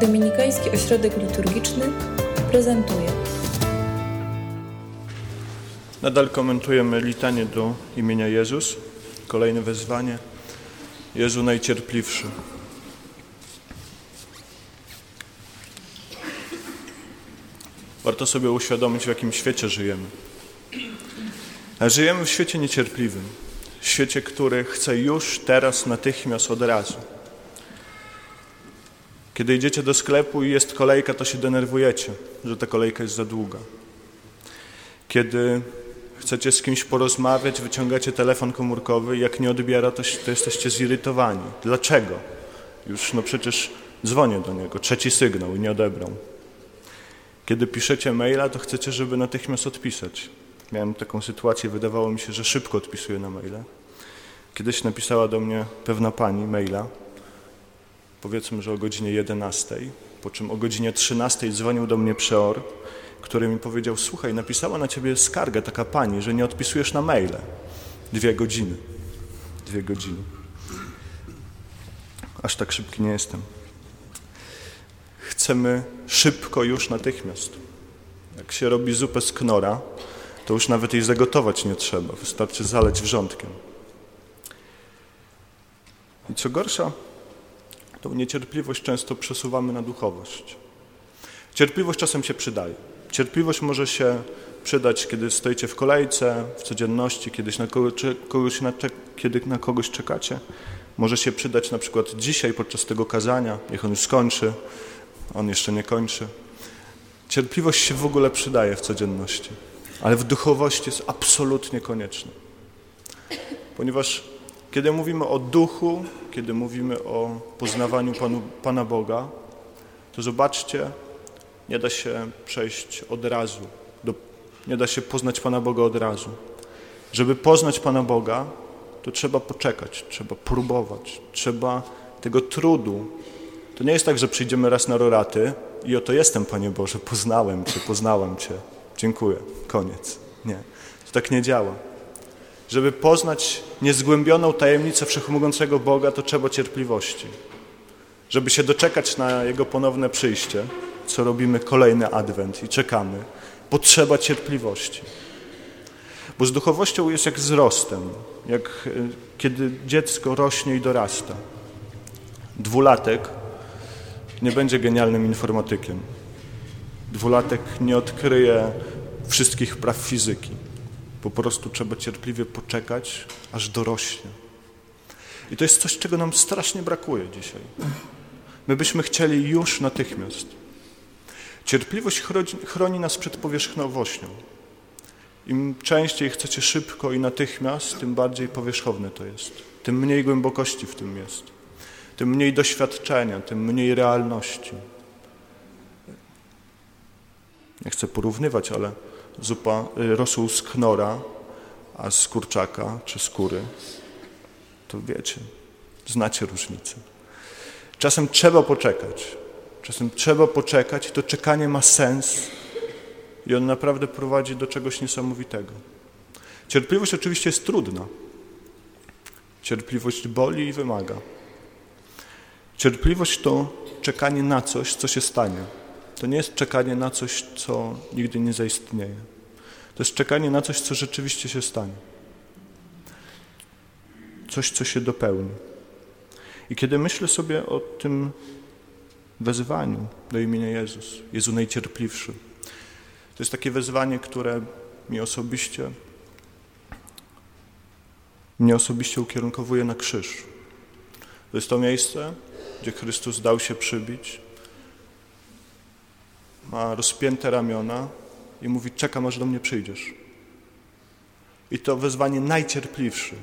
Dominikański Ośrodek Liturgiczny prezentuje. Nadal komentujemy litanie do imienia Jezus. Kolejne wezwanie. Jezu najcierpliwszy. Warto sobie uświadomić, w jakim świecie żyjemy. A żyjemy w świecie niecierpliwym. Świecie, który chce już, teraz, natychmiast, od razu. Kiedy idziecie do sklepu i jest kolejka, to się denerwujecie, że ta kolejka jest za długa. Kiedy chcecie z kimś porozmawiać, wyciągacie telefon komórkowy i jak nie odbiera, to, to jesteście zirytowani. Dlaczego? Już no przecież dzwonię do niego, trzeci sygnał i nie odebrał. Kiedy piszecie maila, to chcecie, żeby natychmiast odpisać. Miałem taką sytuację, wydawało mi się, że szybko odpisuję na maile. Kiedyś napisała do mnie pewna pani maila, powiedzmy, że o godzinie 11, po czym o godzinie 13 dzwonił do mnie przeor, który mi powiedział, słuchaj, napisała na ciebie skargę taka pani, że nie odpisujesz na maile. Dwie godziny. Dwie godziny. Aż tak szybki nie jestem. Chcemy szybko już natychmiast. Jak się robi zupę z knora, to już nawet jej zagotować nie trzeba. Wystarczy zaleć wrzątkiem. I co gorsza, tą niecierpliwość często przesuwamy na duchowość. Cierpliwość czasem się przydaje. Cierpliwość może się przydać, kiedy stoicie w kolejce, w codzienności, kiedyś na kogoś, na, kiedy na kogoś czekacie. Może się przydać na przykład dzisiaj podczas tego kazania, niech on już skończy, on jeszcze nie kończy. Cierpliwość się w ogóle przydaje w codzienności, ale w duchowości jest absolutnie konieczna. Ponieważ kiedy mówimy o duchu, kiedy mówimy o poznawaniu Panu, Pana Boga, to zobaczcie, nie da się przejść od razu, do, nie da się poznać Pana Boga od razu. Żeby poznać Pana Boga, to trzeba poczekać, trzeba próbować, trzeba tego trudu. To nie jest tak, że przyjdziemy raz na roraty i oto jestem, Panie Boże, poznałem Cię, poznałem Cię, dziękuję, koniec. Nie, to tak nie działa. Żeby poznać niezgłębioną tajemnicę wszechmogącego Boga, to trzeba cierpliwości. Żeby się doczekać na Jego ponowne przyjście, co robimy kolejny adwent i czekamy, potrzeba cierpliwości. Bo z duchowością jest jak wzrostem, jak e, kiedy dziecko rośnie i dorasta. Dwulatek nie będzie genialnym informatykiem. Dwulatek nie odkryje wszystkich praw fizyki. Po prostu trzeba cierpliwie poczekać, aż dorośnie. I to jest coś, czego nam strasznie brakuje dzisiaj. My byśmy chcieli już natychmiast. Cierpliwość chroni nas przed powierzchnowością. Im częściej chcecie szybko i natychmiast, tym bardziej powierzchowne to jest. Tym mniej głębokości w tym jest. Tym mniej doświadczenia, tym mniej realności. Nie chcę porównywać, ale zupa, y, rosół z knora, a z kurczaka czy skóry, to wiecie, znacie różnicę. Czasem trzeba poczekać. Czasem trzeba poczekać i to czekanie ma sens i on naprawdę prowadzi do czegoś niesamowitego. Cierpliwość oczywiście jest trudna. Cierpliwość boli i wymaga. Cierpliwość to czekanie na coś, co się stanie. To nie jest czekanie na coś, co nigdy nie zaistnieje. To jest czekanie na coś, co rzeczywiście się stanie. Coś, co się dopełni. I kiedy myślę sobie o tym wezwaniu do imienia Jezus, Jezu najcierpliwszy, to jest takie wezwanie, które mi osobiście, mnie osobiście ukierunkowuje na krzyż. To jest to miejsce, gdzie Chrystus dał się przybić, ma rozpięte ramiona i mówi, czekam aż do mnie przyjdziesz. I to wezwanie najcierpliwsze,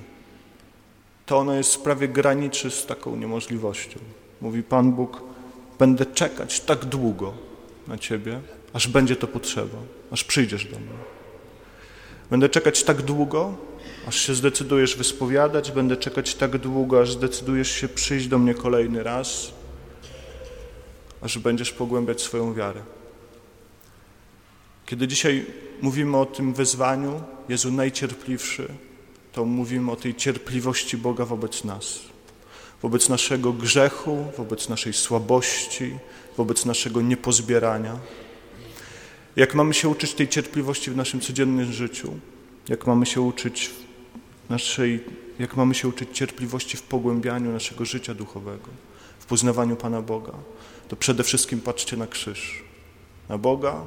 to ono jest prawie graniczy z taką niemożliwością. Mówi Pan Bóg, będę czekać tak długo na Ciebie, aż będzie to potrzeba, aż przyjdziesz do mnie. Będę czekać tak długo, aż się zdecydujesz wyspowiadać, będę czekać tak długo, aż zdecydujesz się przyjść do mnie kolejny raz, aż będziesz pogłębiać swoją wiarę. Kiedy dzisiaj mówimy o tym wezwaniu, Jezu najcierpliwszy, to mówimy o tej cierpliwości Boga wobec nas. wobec naszego grzechu, wobec naszej słabości, wobec naszego niepozbierania. Jak mamy się uczyć tej cierpliwości w naszym codziennym życiu, jak mamy się uczyć naszej, jak mamy się uczyć cierpliwości w pogłębianiu naszego życia duchowego, w poznawaniu Pana Boga, to przede wszystkim patrzcie na krzyż. Na Boga,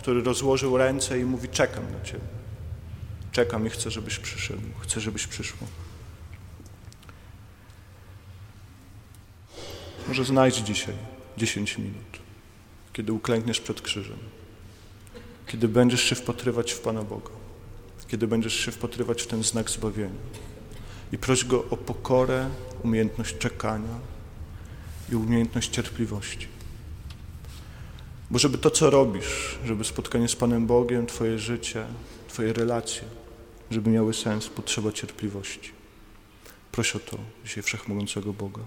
który rozłożył ręce i mówi: Czekam na Ciebie. Czekam i chcę, żebyś przyszedł, chcę, żebyś przyszło. Może znajdź dzisiaj 10 minut, kiedy uklękniesz przed krzyżem, kiedy będziesz się wpatrywać w Pana Boga, kiedy będziesz się wpatrywać w ten znak zbawienia i proś Go o pokorę, umiejętność czekania i umiejętność cierpliwości. Bo żeby to, co robisz, żeby spotkanie z Panem Bogiem, Twoje życie, Twoje relacje, żeby miały sens, potrzeba cierpliwości. Proszę o to dzisiaj Wszechmogącego Boga.